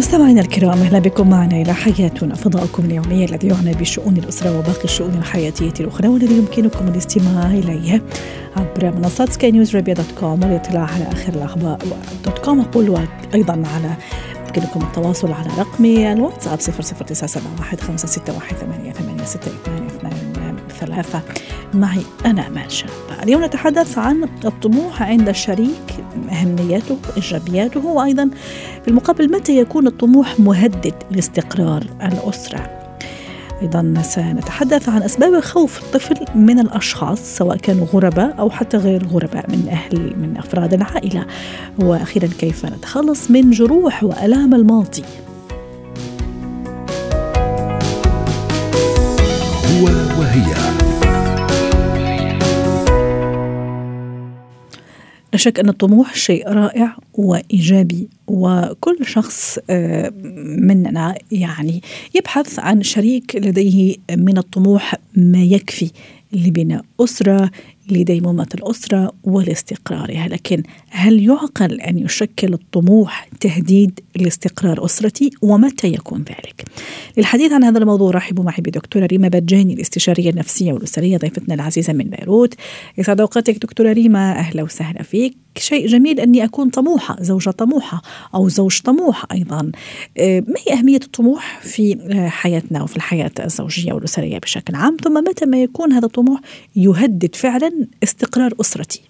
مستمعينا الكرام أهلا بكم معنا إلى حياتنا فضاؤكم اليومي الذي يعنى بشؤون الأسرة وباقي الشؤون الحياتية الأخرى والذي يمكنكم الاستماع إليه عبر منصات سكاي نيوز dot com والاطلاع على آخر الأخبار dot com أقول وأيضا على يمكنكم التواصل على رقمي الواتساب 00971 561 8862 ثلاثة. معي أنا أمان شاب اليوم نتحدث عن الطموح عند الشريك أهميته إيجابياته وأيضا في المقابل متى يكون الطموح مهدد لاستقرار الأسرة. أيضا سنتحدث عن أسباب خوف الطفل من الأشخاص سواء كانوا غرباء أو حتى غير غرباء من أهل من أفراد العائلة. وأخيرا كيف نتخلص من جروح وألام الماضي؟ شك أن الطموح شيء رائع وإيجابي وكل شخص آه، مننا يعني يبحث عن شريك لديه من الطموح ما يكفي لبناء أسرة لديمومة الأسرة ولاستقرارها لكن هل يعقل أن يشكل الطموح تهديد لاستقرار أسرتي ومتى يكون ذلك؟ للحديث عن هذا الموضوع رحبوا معي بدكتورة ريما بجاني الاستشارية النفسية والأسرية ضيفتنا العزيزة من بيروت. يسعد أوقاتك دكتورة ريما. أهلا وسهلا فيك. شيء جميل أني أكون طموحة زوجة طموحة أو زوج طموح أيضا. آه، ما هي أهمية الطموح في آه، حياتنا وفي الحياة الزوجية والأسرية بشكل عام؟ ثم متى ما يكون هذا الطموح يهدد فعلا استقرار أسرتي.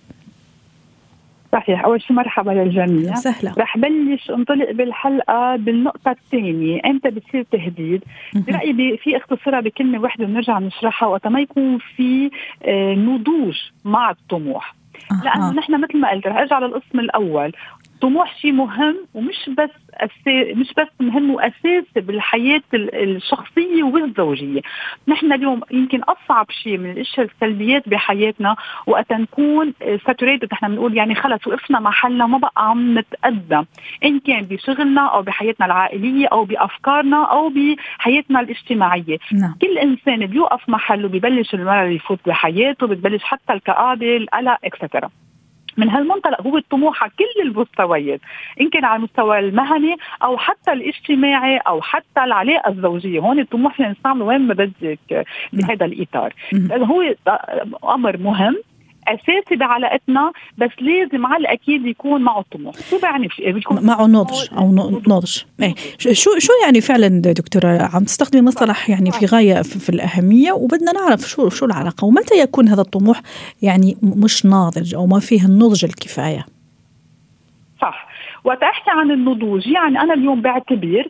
صحيح. أول شيء مرحبا للجميع. سهلا رح بلش انطلق بالحلقة بالنقطة الثانية. إمتى بتصير تهديد؟ برأيي في اختصارها بكلمة واحدة بنرجع نشرحها وقت ما يكون في آه، نضوج مع الطموح. لأنه نحن مثل ما قلت رح أرجع للقسم الأول. الطموح شيء مهم ومش بس أسي... مش بس مهم وأساسي بالحياة الشخصية والزوجية، نحن اليوم يمكن أصعب شيء من الأشياء السلبيات بحياتنا وقت نكون ساتوريتد نحن بنقول يعني خلص وقفنا محلنا ما بقى عم نتقدم إن كان بشغلنا أو بحياتنا العائلية أو بأفكارنا أو بحياتنا الاجتماعية، نعم. كل إنسان بيوقف محله ببلش المرض يفوت بحياته بتبلش حتى الكآبة القلق اكسترا من هالمنطلق هو الطموح على كل المستويات إن كان على المستوى المهني أو حتى الاجتماعي أو حتى العلاقة الزوجية. هون الطموح نستعمله وين ما بدك بهذا الإطار. هو أمر مهم أساسي بعلاقتنا بس لازم على الأكيد يكون معه طموح. شو بيعني بيكون معه نضج أو نضج. إيه. شو شو يعني فعلا دكتورة عم تستخدمي مصطلح يعني في غاية في الأهمية وبدنا نعرف شو شو العلاقة ومتى يكون هذا الطموح يعني مش ناضج أو ما فيه النضج الكفاية؟ صح. وقت أحكي عن النضوج يعني أنا اليوم بعتبر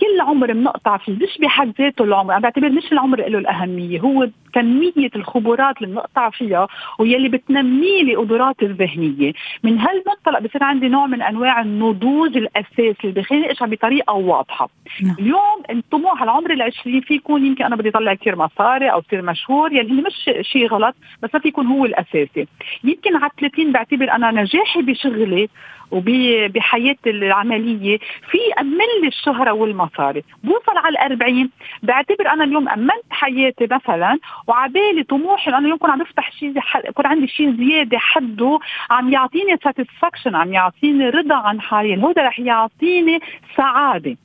كل عمر بنقطع فيه مش بحد ذاته العمر أنا بعتبر مش العمر له الأهمية هو كميه الخبرات اللي بنقطع فيها واللي بتنمي لي قدراتي الذهنية. من هالمنطلق بصير عندي نوع من أنواع النضوج الأساسي اللي بخليني اشعر بطريقة واضحة. نعم. اليوم الطموح العمر العشرين في يكون يمكن أنا بدي اطلع كثير مصاري أو صير مشهور يعني مش شيء غلط بس ما في يكون هو الأساسي. يمكن على 30 بعتبر أنا نجاحي بشغلي وبحياتي العملية في امن لي الشهره والمصاري. بوصل على الأربعين بعتبر أنا اليوم امنت حياتي مثلا وعبالي طموحي إنه يكون عم بفتح شيء يكون عندي شيء زيادة حده عم يعطيني satisfaction عم يعطيني رضا عن حالي. هذا رح يعطيني سعادة.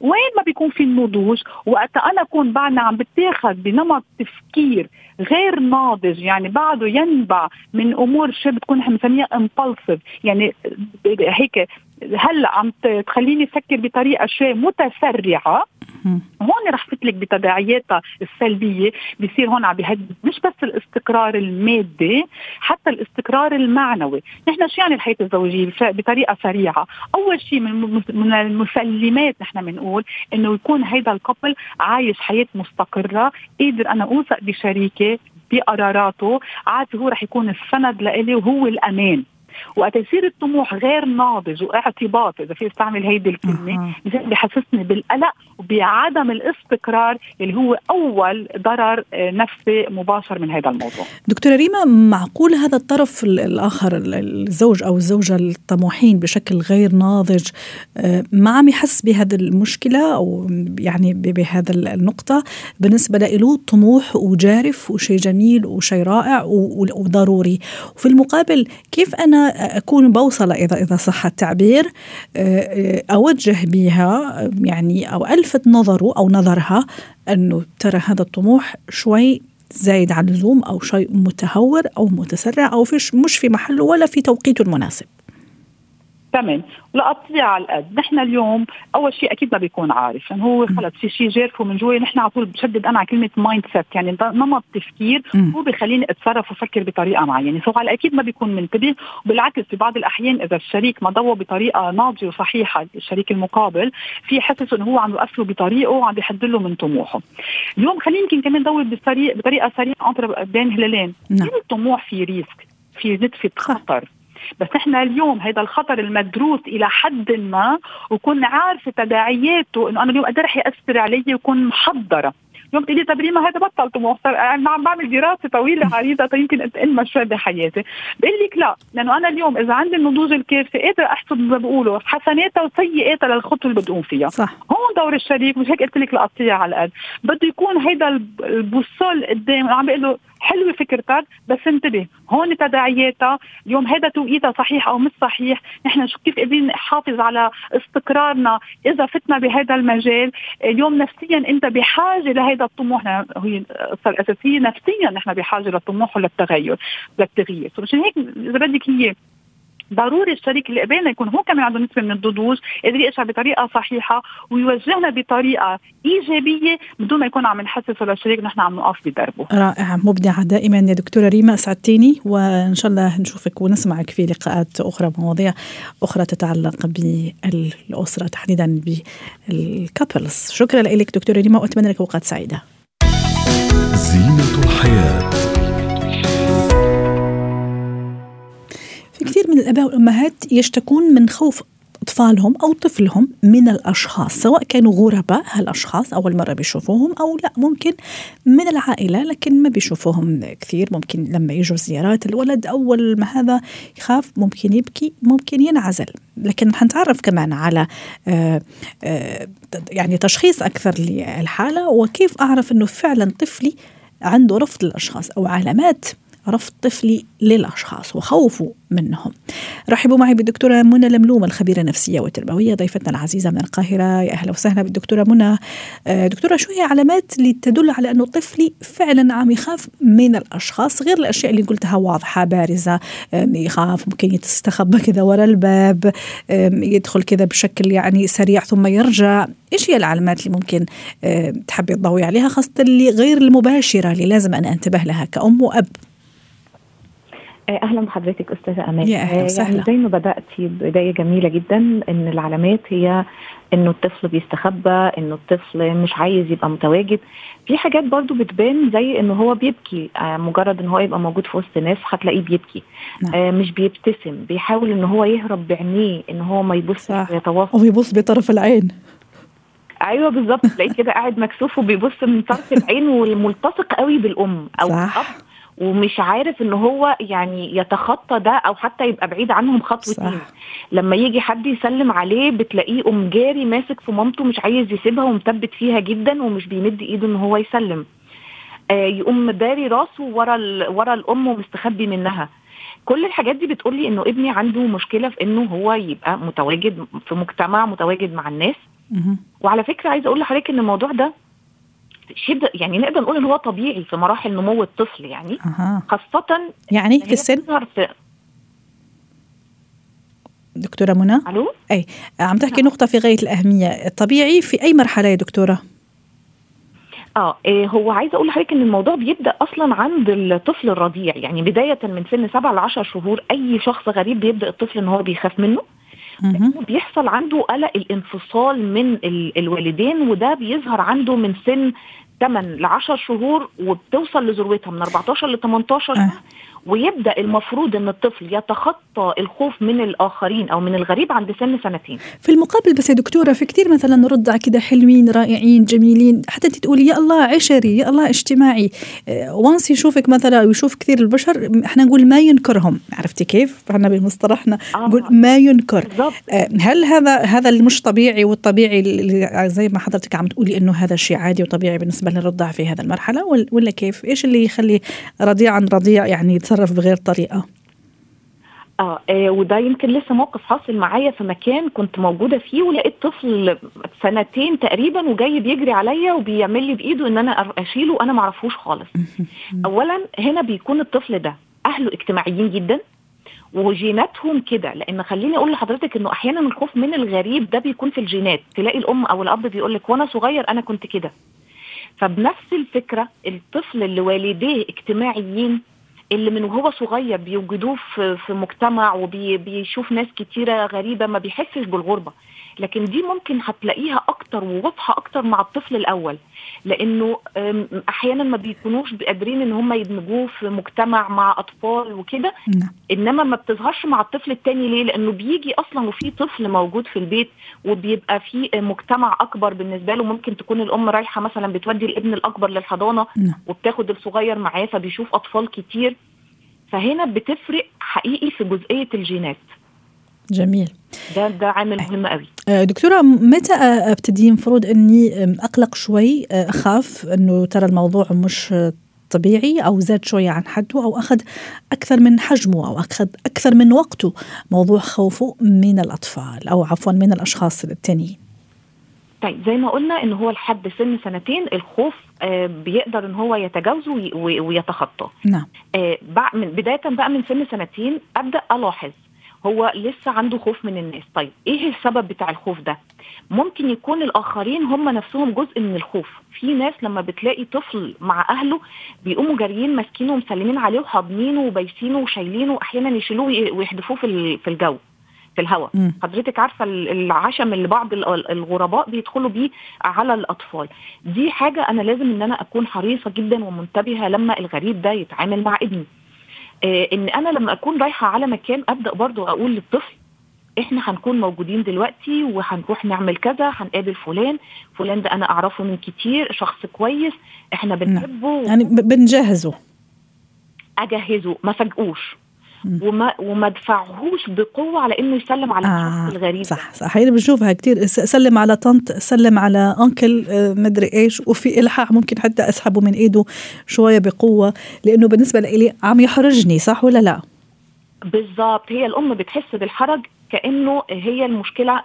وين ما بيكون في النضوج وقت أنا أكون بعدنا عم بتاخذ بنمط تفكير غير ناضج يعني بعده ينبع من أمور شو بتكون نحن بنسميها امبulsive يعني هيك هلأ عم تخليني أفكر بطريقة شوي متسرعة. هون رح لك بتداعياتها السلبية بصير هون عم بيهدد مش بس الاستقرار المادي حتى الاستقرار المعنوي، نحن شو يعني الحياة الزوجية؟ بطريقة سريعة، أول شيء من من المسلمات نحن بنقول إنه يكون هيدا الكابل عايش حياة مستقرة، قادر أنا أوثق بشريكي بقراراته، عاد هو رح يكون السند لإلي وهو الأمان. وقت يصير الطموح غير ناضج واعتباط إذا في استعمل هيدي الكلمة. بحسسني بالقلق وبعدم الاستقرار اللي هو أول ضرر آه، نفسي مباشر من هذا الموضوع. دكتورة ريما معقول هذا الطرف ال- الآخر ال- الزوج أو الزوجة الطموحين بشكل غير ناضج آه، ما عم يحس بهذه المشكلة أو يعني بهذا ال- النقطة؟ بالنسبة له طموح وجارف وشيء جميل وشيء رائع وضروري. وفي المقابل كيف أكون بوصلة إذا إذا صح التعبير آه، أوجه بها يعني أو ألفت نظره أو نظرها أنه ترى هذا الطموح شوي زايد عن اللزوم أو شيء متهور أو متسرع أو فيش مش في محله ولا في توقيته المناسب تمام ولأطيع على القد نحن اليوم أول شيء أكيد ما بيكون عارف. يعني هو خلص في شيء جارفه من جوا نحن على طول بشدد أنا على كلمة mindset يعني نمط تفكير. هو بخليني أتصرف وأفكر بطريقة معينة. so على الاكيد ما بيكون منتبه. وبالعكس في بعض الأحيان إذا الشريك ما ضوى بطريقة ناضجة وصحيحة الشريك المقابل في حسس إنه هو عم يؤثره بطريقه وعم بيحد له من طموحه. اليوم خلينا يمكن كمان ضوي بطريقة سريعة بين هلالين. نعم. الطموح في risk في نتفة خطر. بس إحنا اليوم هذا الخطر المدروس إلى حد ما وكون عارفة تداعياته إنه أنا اليوم قد رح يأثر علي وكون محضرة. اليوم تقولي طب ريما هذا بطل طموح أنا عم بعمل دراسة طويلة عريضة يمكن اتقل شوي بحياتي. بقول لك لا لأنه أنا اليوم إذا عندي النضوج الكافي قادرة احسب ما بقوله حسناتها وسيئاتها للخطوه اللي بدي فيها. صح. هون دور الشريك مش هيك قلت لك لقطيع على القد بده يكون هيدا الب- البوصول قدام عم بيقول له حلوة فكرتك بس انتبه هون تداعياتها اليوم هذا توقيتها صحيح أو مش صحيح نحن شو كيف قادرين نحافظ على استقرارنا إذا فتنا بهذا المجال. اليوم نفسيا أنت بحاجة لهذا الطموح نحن- هي القصة الأساسية نفسيا نحن بحاجة للطموح وللتغير للتغيير. مشان هيك إذا بدك هي ضروري الشريك اللي قبالنا يكون هو كمان عنده نسبة من النضوج قادر يشعر بطريقة صحيحة ويوجهنا بطريقة إيجابية بدون ما يكون عم نحسسه للشريك نحن عم نقف بدربه. رائعة مبدعة دائما يا دكتورة ريما أسعدتيني وإن شاء الله نشوفك ونسمعك في لقاءات أخرى مواضيع أخرى تتعلق بالأسرة تحديدا بالكابلز شكرا لك دكتورة ريما وأتمنى لك أوقات سعيدة. زينة الآباء والأمهات يشتكون من خوف أطفالهم أو طفلهم من الأشخاص سواء كانوا غرباء هالأشخاص أول مرة بيشوفوهم أو لا ممكن من العائلة لكن ما بيشوفوهم كثير ممكن لما يجوا زيارات الولد أول ما هذا يخاف ممكن يبكي ممكن ينعزل. لكن حنتعرف كمان على آه، آه، يعني تشخيص أكثر للحالة وكيف أعرف أنه فعلا طفلي عنده رفض للأشخاص أو علامات رفض طفلي للأشخاص وخوفه منهم. رحبوا معي بالدكتورة منى لملوم الخبيرة النفسية والتربوية ضيفتنا العزيزة من القاهرة. يا أهلا وسهلا بالدكتورة منى. آه، دكتورة شو هي علامات اللي تدل على أنه طفلي فعلا عم يخاف من الأشخاص؟ غير الأشياء اللي قلتها واضحة بارزة يخاف ممكن يستخبى كذا ورا الباب يدخل كذا بشكل يعني سريع ثم يرجع. إيش هي العلامات اللي ممكن تحبي تضوي عليها خاصة اللي غير المباشرة اللي لازم أنا أنتبه لها كأم وأب؟ أهلا بحضرتك أستاذة امال يا أهلا آه، وسهلا. يعني زي ما بدأتي بداية جميلة جدا إن العلامات هي إنه الطفل بيستخبى إنه الطفل مش عايز يبقى متواجد في حاجات برضو بتبان زي انه هو بيبكي آه، مجرد إن هو يبقى موجود في وسط ناس هتلاقيه بيبكي نعم. آه، مش بيبتسم بيحاول إن هو يهرب بعينيه إن هو ما يبصش. ويتواصل ويبص بطرف العين أيوه بالظبط تلاقيه كده قاعد مكسوف وبيبص من طرف العين والملتصق قوي بالأم أو صح. الأب ومش عارف إن هو يعني يتخطى ده أو حتى يبقى بعيد عنهم خطوتين. لما يجي حد يسلم عليه بتلاقيه قوم جاري ماسك في مامته مش عايز يسيبها ومثبت فيها جدا ومش بيمد إيده إن هو يسلم آه يقوم داري راسه ورا ورا الأم ومستخبي منها كل الحاجات دي بتقول لي إنه ابني عنده مشكلة في إنه هو يبقى متواجد في مجتمع متواجد مع الناس. وعلى فكرة عايزة أقول لحضرتك إن الموضوع ده شبه يعني نقدر نقول إن هو طبيعي في مراحل نمو الطفل يعني أها. خاصة يعني في السن؟ في دكتورة منى؟ ألو؟ أي عم تحكي نقطة في غاية الأهمية. طبيعي في أي مرحلة يا دكتورة؟ آه إيه هو عايزة أقول لحضرتك إن الموضوع بيبدأ أصلا عند الطفل الرضيع يعني بداية من سن 7 ل 10 شهور أي شخص غريب بيبدأ الطفل إن هو بيخاف منه. بيحصل عنده قلق الانفصال من ال- الوالدين وده بيظهر عنده من سن 8 ل 10 شهور وبتوصل لذروتها من 14 ل 18 آه. ويبدأ المفروض إن الطفل يتخطى الخوف من الآخرين أو من الغريب عند سن سنتين. في المقابل بس يا دكتورة في كثير مثلا رضع كده حلوين رائعين جميلين حتى أنت تقولي يا الله عشري يا الله اجتماعي. وانس يشوفك مثلا ويشوف كثير البشر إحنا نقول ما ينكرهم. عرفتي كيف؟ إحنا بمصطلحنا آه. نقول ما ينكر. بالضبط. هل هذا هذا المش طبيعي والطبيعي اللي زي ما حضرتك عم تقولي إنه هذا شيء عادي وطبيعي بالنسبة للرضع في هذا المرحلة ولا كيف؟ إيش اللي يخلي رضيع عن رضيع يعني يتصرف بغير طريقة. آه, آه وده يمكن لسه موقف حاصل معايا في مكان كنت موجودة فيه ولقيت طفل سنتين تقريبا وجاي بيجري عليا وبيعمل لي بإيده إن أنا أشيله وأنا ما اعرفوش خالص. اولا هنا بيكون الطفل ده أهله اجتماعيين جدا وجيناتهم كده لأن خليني أقول لحضرتك إنه أحيانا الخوف من الغريب ده بيكون في الجينات. تلاقي الأم أو الأب بيقول لك وأنا صغير أنا كنت كده. فبنفس الفكرة الطفل اللي والديه اجتماعيين اللي من وهو صغير بيوجدوه في, مجتمع وبيشوف ناس كتيرة غريبة ما بيحسش بالغربة. لكن دي ممكن هتلاقيها أكتر وواضحة أكتر مع الطفل الأول لأنه أحيانا ما بيكونوش قادرين إن هم يدمجوه في مجتمع مع أطفال وكده إنما ما بتظهرش مع الطفل الثاني ليه؟ لأنه بيجي أصلا وفي طفل موجود في البيت وبيبقى في مجتمع أكبر بالنسبة له ممكن تكون الأم رايحة مثلا بتودي الابن الأكبر للحضانة وبتاخد الصغير معاه فبيشوف أطفال كتير فهنا بتفرق حقيقي في جزئية الجينات. جميل. ده ده عامل مهم قوي. دكتورة متى أبتدي المفروض إني أقلق شوي أخاف إنه ترى الموضوع مش طبيعي أو زاد شوية عن حده أو أخذ أكثر من حجمه أو أخذ أكثر من وقته موضوع خوفه من الأطفال أو عفوا من الأشخاص التانيين؟ طيب زي ما قلنا إن هو لحد سن سنتين الخوف آه بيقدر إن هو يتجاوزه ويتخطاه نعم. آه من بداية بقى من سن سنتين أبدأ ألاحظ هو لسه عنده خوف من الناس. طيب إيه السبب بتاع الخوف ده؟ ممكن يكون الآخرين هم نفسهم جزء من الخوف. في ناس لما بتلاقي طفل مع أهله بيقوموا جاريين ماسكينه ومسلمين عليه وحاضنينه وبايسينه وشايلينه وأحيانا يشيلوه ويحدفوه في في الجو في الهواء حضرتك عارفة العشم اللي بعض الغرباء بيدخلوا بيه على الأطفال. دي حاجة أنا لازم إن أنا أكون حريصة جدا ومنتبهة لما الغريب ده يتعامل مع ابني. إن أنا لما أكون رايحة على مكان أبدأ برضو أقول للطفل إحنا هنكون موجودين دلوقتي وهنروح نعمل كذا هنقابل فلان فلان ده أنا أعرفه من كتير شخص كويس إحنا بنحبه. يعني بنجهزه. أجهزه ما فاجئوش. وما وما ادفعهوش بقوة على إنه يسلم على آه الشخص الغريب. صح صح. هي بنشوفها كثير سلم على طنط سلم على أنكل مدري إيش. وفي إلحاح ممكن حتى أسحبه من إيده شوية بقوة لأنه بالنسبة لي عم يحرجني صح ولا لا؟ بالظبط هي الأم بتحس بالحرج كأنه هي المشكلة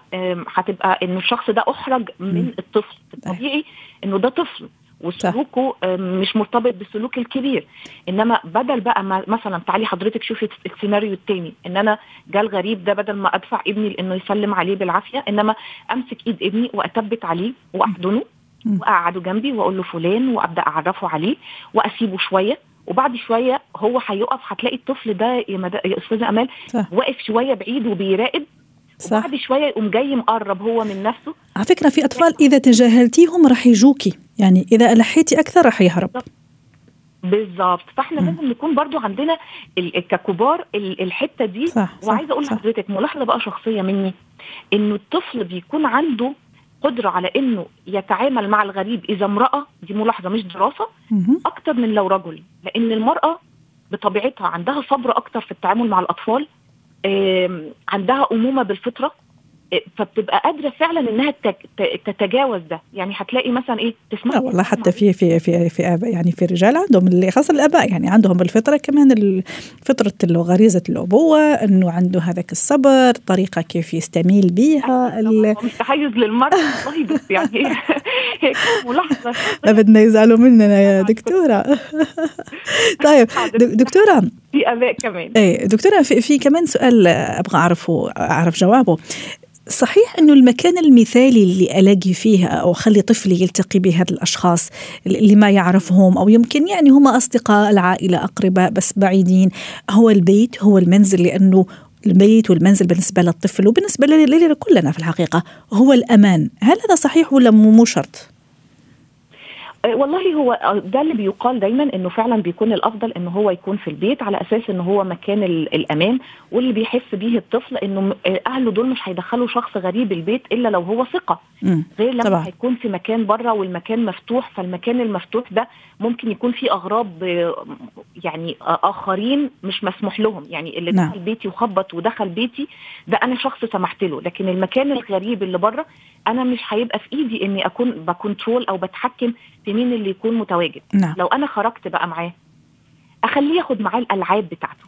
هتبقى إنه الشخص ده أحرج من الطفل. الطبيعي إنه ده طفل. وسلوكه مش مرتبط بالسلوك الكبير. إنما بدل بقى ما مثلا تعالي حضرتك شوفي السيناريو التاني إن أنا جه الغريب ده بدل ما أدفع ابني لإنه يسلم عليه بالعافية إنما أمسك إيد ابني وأثبت عليه وأحضنه وأقعده جنبي وأقول له فلان وأبدأ أعرفه عليه وأسيبه شوية. وبعد شوية هو هيقف هتلاقي الطفل ده يا, مد... يا أستاذة أمال. واقف شوية بعيد وبيراقب صح. وبعد شوية يقوم جاي مقرب هو من نفسه. على فكرة في أطفال إذا تجاهلتيهم راح يجوكي. يعني إذا ألحيتي أكثر راح يهرب. بالظبط فإحنا لازم نكون برضو عندنا ككبار الحتة دي. صح وعايزة أقول لحضرتك ملاحظة بقى شخصية مني. إنه الطفل بيكون عنده قدرة على إنه يتعامل مع الغريب. إذا امرأة دي ملاحظة مش دراسة أكتر من لو رجل. لأن المرأة بطبيعتها عندها صبر أكتر في التعامل مع الأطفال. عندها أمومة بالفطرة فبتبقى قادرة فعلا إنها تتجاوز ده. يعني هتلاقي مثلا إيه تسمع والله حتى في في في في آباء يعني في رجال عندهم اللي خاصة الآباء يعني عندهم بالفطرة كمان فطرة غريزة الأبوة إنه عنده هذاك الصبر طريقة كيف يستميل بيها مش تحيز للمرأة. والله بس يعني هيك ملاحظة. ما بدنا يزعلوا مننا يا دكتورة. طيب دكتورة في اباء كمان. إيه دكتورة في, في كمان سؤال أبغى أعرفه أعرف جوابه. صحيح أنه المكان المثالي اللي ألاقي فيه أو أخلي طفلي يلتقي بهذا الأشخاص اللي ما يعرفهم أو يمكن يعني هم أصدقاء العائلة أقرباء بس بعيدين هو البيت هو المنزل لأنه البيت والمنزل بالنسبة للطفل وبالنسبة لنا كلنا في الحقيقة هو الأمان، هل هذا صحيح ولا مو شرط؟ آه، والله هو آه، ده اللي بيقال دايما إنه فعلا بيكون الأفضل انه هو يكون في البيت على أساس انه هو مكان الأمان واللي بيحس بيه الطفل إنه آه، أهله دول مش هيدخلوا شخص غريب البيت إلا لو هو ثقة غير لما طبعا. هيكون في مكان بره والمكان مفتوح فالمكان المفتوح ده ممكن يكون فيه أغراب يعني آخرين مش مسموح لهم يعني اللي نعم. دخل بيتي وخبط ودخل بيتي ده أنا شخص سمحت له لكن المكان الغريب اللي بره أنا مش هيبقى في إيدي إني أكون بكنترول أو بتحكم في مين اللي يكون متواجد نعم. لو أنا خرجت بقى معاه أخليه ياخد معاه الألعاب بتاعته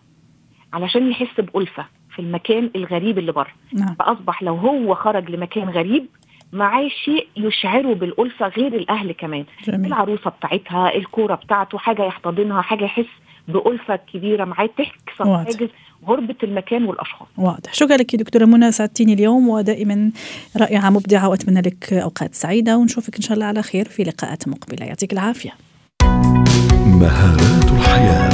علشان يحس بألفة في المكان الغريب اللي بره نعم. فأصبح لو هو خرج لمكان غريب معاه شيء يشعره بالألفة غير الأهل كمان جميل. العروسة بتاعتها الكورة بتاعته حاجة يحتضنها حاجة يحس بألفة كبيرة معاه تكسر حاجز غربة المكان والأشخاص. واضح. شكرا لك دكتورة منى سعدتيني اليوم ودائما رائعة مبدعة وأتمنى لك أوقات سعيدة ونشوفك إن شاء الله على خير في لقاءات مقبلة. يعطيك العافية. مهارات الحياة.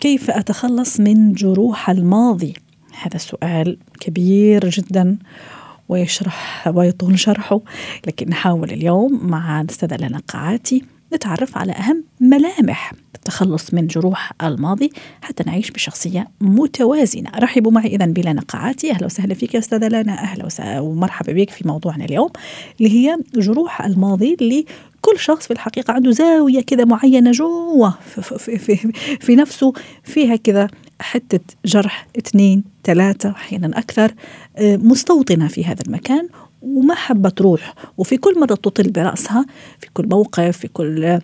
كيف أتخلص من جروح الماضي؟ هذا سؤال كبير جدا ويشرح ويطول شرحه لكن نحاول اليوم مع الأستاذة لنا قاعاتي. نتعرف على أهم ملامح التخلص من جروح الماضي حتى نعيش بشخصية متوازنة. رحبوا معي إذا بلا نقاعاتي أهلا وسهلا فيك يا أستاذة لانا. أهلا وسهلا ومرحبا بك في موضوعنا اليوم اللي هي جروح الماضي اللي كل شخص في الحقيقة عنده زاوية كذا معينة جوا في, في, في, في نفسه فيها كذا حتة جرح اثنين ثلاثة أحيانا أكثر آه، مستوطنة في هذا المكان. وما حابة تروح. وفي كل مرة تطل برأسها في كل موقف في كل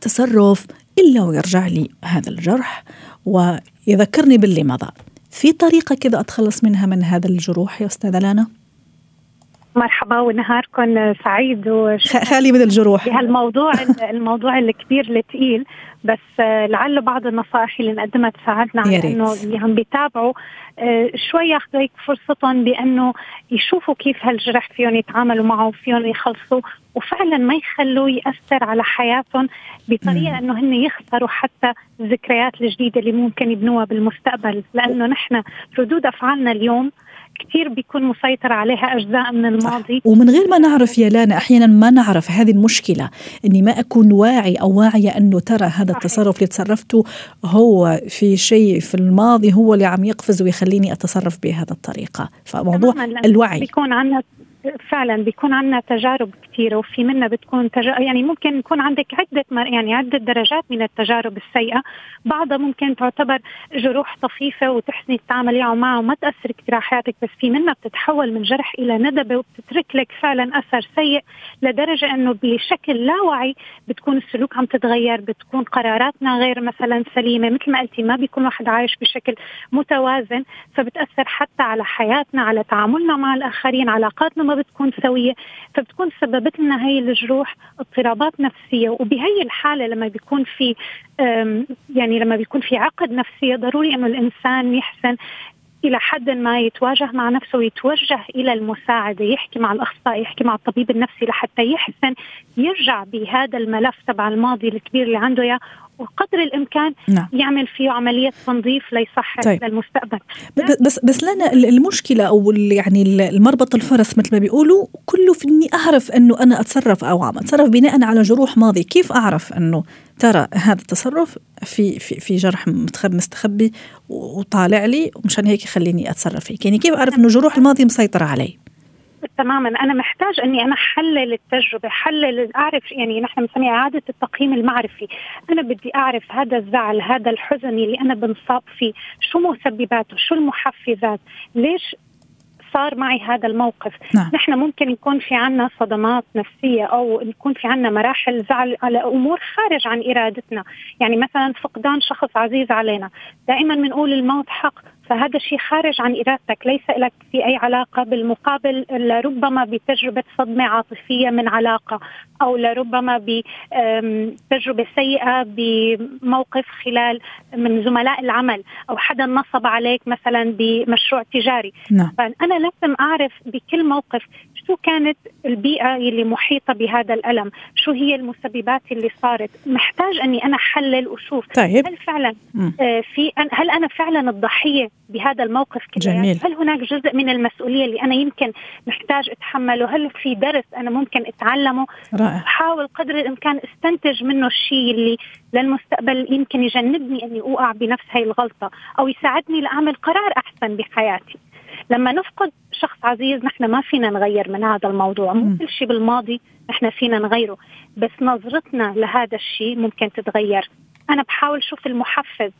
تصرف إلا ويرجع لي هذا الجرح. ويذكرني باللي مضى. في طريقة كذا أتخلص منها من هذا الجروح يا أستاذة لانا؟ مرحبا ونهاركم سعيد خالي من الجروح. بهالموضوع الموضوع الكبير الثقيل بس لعل بعض النصائح اللي نقدمها تساعدنا على إنه اللي عم بيتابعوا آه، شوي ياخذوا هيك فرصتهم بأنه يشوفوا كيف هالجرح فيهم يتعاملوا معه وفيهم يخلصوا وفعلا ما يخلوه يأثر على حياتهم بطريقة إنه هن يخسروا حتى الذكريات الجديدة اللي ممكن يبنوها بالمستقبل لأنه نحن ردود أفعالنا اليوم كثير بيكون مسيطر عليها أجزاء من الماضي صح. ومن غير ما نعرف يا لانا أحيانا ما نعرف هذه المشكلة أني ما أكون واعي أو واعية أنه ترى هذا. التصرف اللي تصرفته هو في شيء في الماضي هو اللي عم يقفز ويخليني أتصرف بهذه الطريقة فموضوع الوعي بيكون عندنا فعلا بيكون عندنا تجارب كثيرة وفي منا بتكون تجارب يعني ممكن يكون عندك عدة يعني عدة درجات من التجارب السيئة. بعضها ممكن تعتبر جروح طفيفة وتحسني تتعاملي معها وما تأثر كثير على حياتك بس في منا بتتحول من جرح إلى ندبة وبتترك لك فعلا أثر سيء لدرجة أنه بشكل لا وعي بتكون السلوك عم تتغير بتكون قراراتنا غير مثلا سليمة. مثل ما قلتي ما بيكون واحد عايش بشكل متوازن فبتأثر حتى على حياتنا على تعاملنا مع الآخرين علاقاتنا بتكون سوية فبتكون سببت لنا هي الجروح اضطرابات نفسية. وبهي الحالة لما بيكون في يعني لما بيكون في عقد نفسيه ضروري إنه الإنسان يحسن إلى حد ما يتواجه مع نفسه ويتوجه إلى المساعدة يحكي مع الأخصائي يحكي مع الطبيب النفسي لحتى يحسن يرجع بهذا الملف تبع الماضي الكبير اللي عنده إياه وقدر الإمكان نعم. يعمل فيه عملية تنظيف ليصحح طيب. للمستقبل بس بس لنا المشكلة أو يعني المربط الفرس مثل ما بيقولوا كله في اني أعرف إنه أنا أتصرف أو عم أتصرف بناء على جروح ماضي. كيف أعرف إنه ترى هذا التصرف في في في جرح مستخبي وطالع لي ومشان هيك يخليني أتصرف هيك؟ يعني كيف أعرف إنه جروح الماضي مسيطرة علي؟ تماما. أنا محتاج أني أنا أحلل التجربة حلل أعرف يعني نحن بنسميها إعادة التقييم المعرفي. أنا بدي أعرف هذا الزعل هذا الحزن اللي أنا بنصاب فيه شو مسبباته؟ شو المحفزات؟ ليش صار معي هذا الموقف؟ نعم. نحن ممكن يكون في عنا صدمات نفسية أو يكون في عنا مراحل زعل على أمور خارج عن إرادتنا. يعني مثلا فقدان شخص عزيز علينا. دائما بنقول الموت حق. فهذا الشيء خارج عن إرادتك ليس لك في أي علاقة بالمقابل لربما بتجربة صدمة عاطفية من علاقة أو لربما بتجربه سيئة بموقف خلال من زملاء العمل أو حدا نصب عليك مثلا بمشروع تجاري نعم. فأنا لازم أعرف بكل موقف شو كانت البيئة اللي محيطة بهذا الألم؟ شو هي المسببات اللي صارت؟ محتاج أني أنا أحلل وشوف طيب. هل فعلا آه في هل أنا فعلا الضحية بهذا الموقف جميل. هل هناك جزء من المسؤولية اللي أنا يمكن محتاج أتحمله؟ هل في درس أنا ممكن أتعلمه؟ رائع. حاول قدر الإمكان استنتج منه الشيء اللي للمستقبل يمكن يجنبني أني أوقع بنفس هاي الغلطة أو يساعدني لأعمل قرار أحسن بحياتي. لما نفقد شخص عزيز نحن ما فينا نغير من هذا الموضوع. مو كل شيء بالماضي نحن فينا نغيره بس نظرتنا لهذا الشيء ممكن تتغير. أنا بحاول شوف المحفز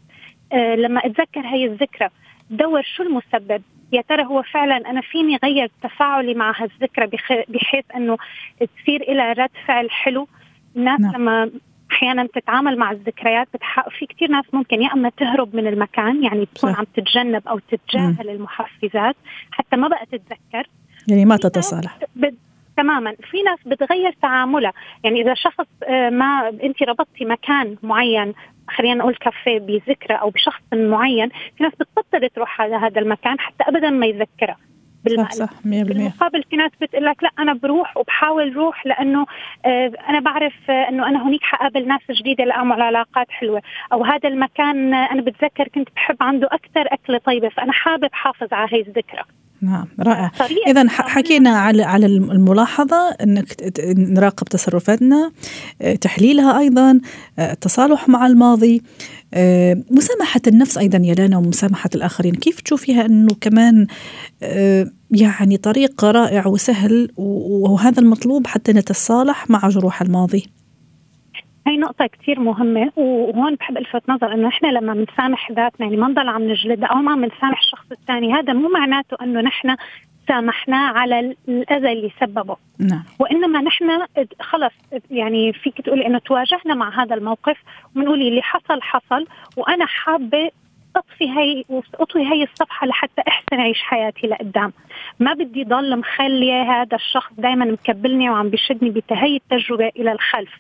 أه لما أتذكر هاي الذكرى دور شو المسبب؟ يا ترى هو فعلا أنا فيني غير تفاعلي مع هالذكرى بحيث إنه تصير لها رد فعل حلو؟ الناس نعم. لما أحيانا تتعامل مع الذكريات بتحقق في كثير ناس ممكن يا إما تهرب من المكان يعني تكون عم تتجنب أو تتجاهل المحفزات حتى ما بقى تتذكر. يعني ما تتصالح. تماما. في ناس بتغير تعاملها. يعني إذا شخص ما انت ربطتي مكان معين خلينا نقول كافيه بذكرى أو بشخص معين في ناس بتبطل تروح على هذا المكان حتى ابدا ما يذكرها بالمقلب صح, صح 100% بالمقابل في ناس بتقول لك لا أنا بروح وبحاول روح لأنه آه أنا بعرف آه إنه أنا هنيك حقابل ناس جديدة لاعمل علاقات حلوة. أو هذا المكان آه أنا بتذكر كنت بحب عنده أكثر أكلة طيبة فأنا حابب حافظ على هي الذكرى. نعم رائع. اذا حكينا على على الملاحظة إنك نراقب تصرفاتنا تحليلها أيضا التصالح مع الماضي مسامحة النفس أيضا يا لانا ومسامحة الآخرين. كيف تشوفيها إنه كمان يعني طريق رائع وسهل وهذا المطلوب حتى نتصالح مع جروح الماضي؟ هي نقطة كثير مهمة وهون بحب ألفت نظر إنه إحنا لما بنسامح ذاتنا يعني ما نضل عم نجلد أو ما عم نسامح الشخص الثاني هذا مو معناته إنه نحن سامحناه على الأذى اللي سببه. نعم. وإنما نحن خلص يعني فيك تقولي إنه تواجهنا مع هذا الموقف وبنقول اللي حصل حصل وأنا حابة أطفي هي اطفي هي الصفحة لحتى أحسن أعيش حياتي لقدام. ما بدي ضل مخلية هذا الشخص دائما مكبلني وعم بشدني بهي التجربة إلى الخلف.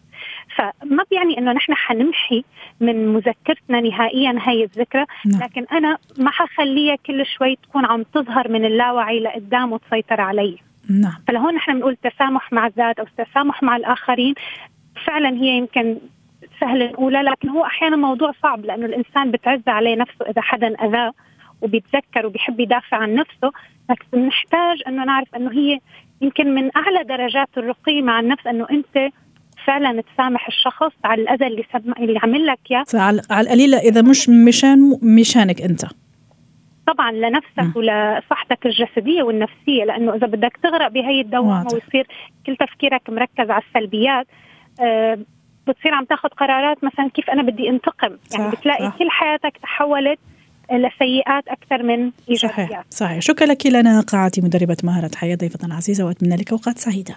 فما بيعني إنه نحن حنمحي من مذكرتنا نهائيا هاي الذكرى نعم. لكن أنا ما حخليها كل شوي تكون عم تظهر من اللاوعي لقدام وتسيطر علي. نعم. فلهون نحن بنقول تسامح مع الذات أو تسامح مع الآخرين. فعلا هي يمكن سهل نقولها لكن هو أحيانا موضوع صعب لأنه الإنسان بتعز عليه نفسه إذا حدا أذاه وبيتذكر وبيحب يدافع عن نفسه. لكن نحتاج إنه نعرف إنه هي يمكن من أعلى درجات الرقي مع النفس إنه أنت فعلا تسامح الشخص على الأذى اللي سب... اللي عمل لك إياه. على القليله إذا مش مشان مشانك أنت. طبعا لنفسك. ولصحتك الجسدية والنفسية لأنه إذا بدك تغرق بهي الدوامة ويصير كل تفكيرك مركز على السلبيات آه بتصير عم تاخذ قرارات مثلا كيف أنا بدي انتقم. يعني صح بتلاقي صح. كل حياتك تحولت لسيئات أكثر من إيجابيات. صحيح صحيح. شكرا لك لنا قاعتي مدربة مهارة حياة ضيفتنا العزيزة وأتمنى لك أوقات سعيدة.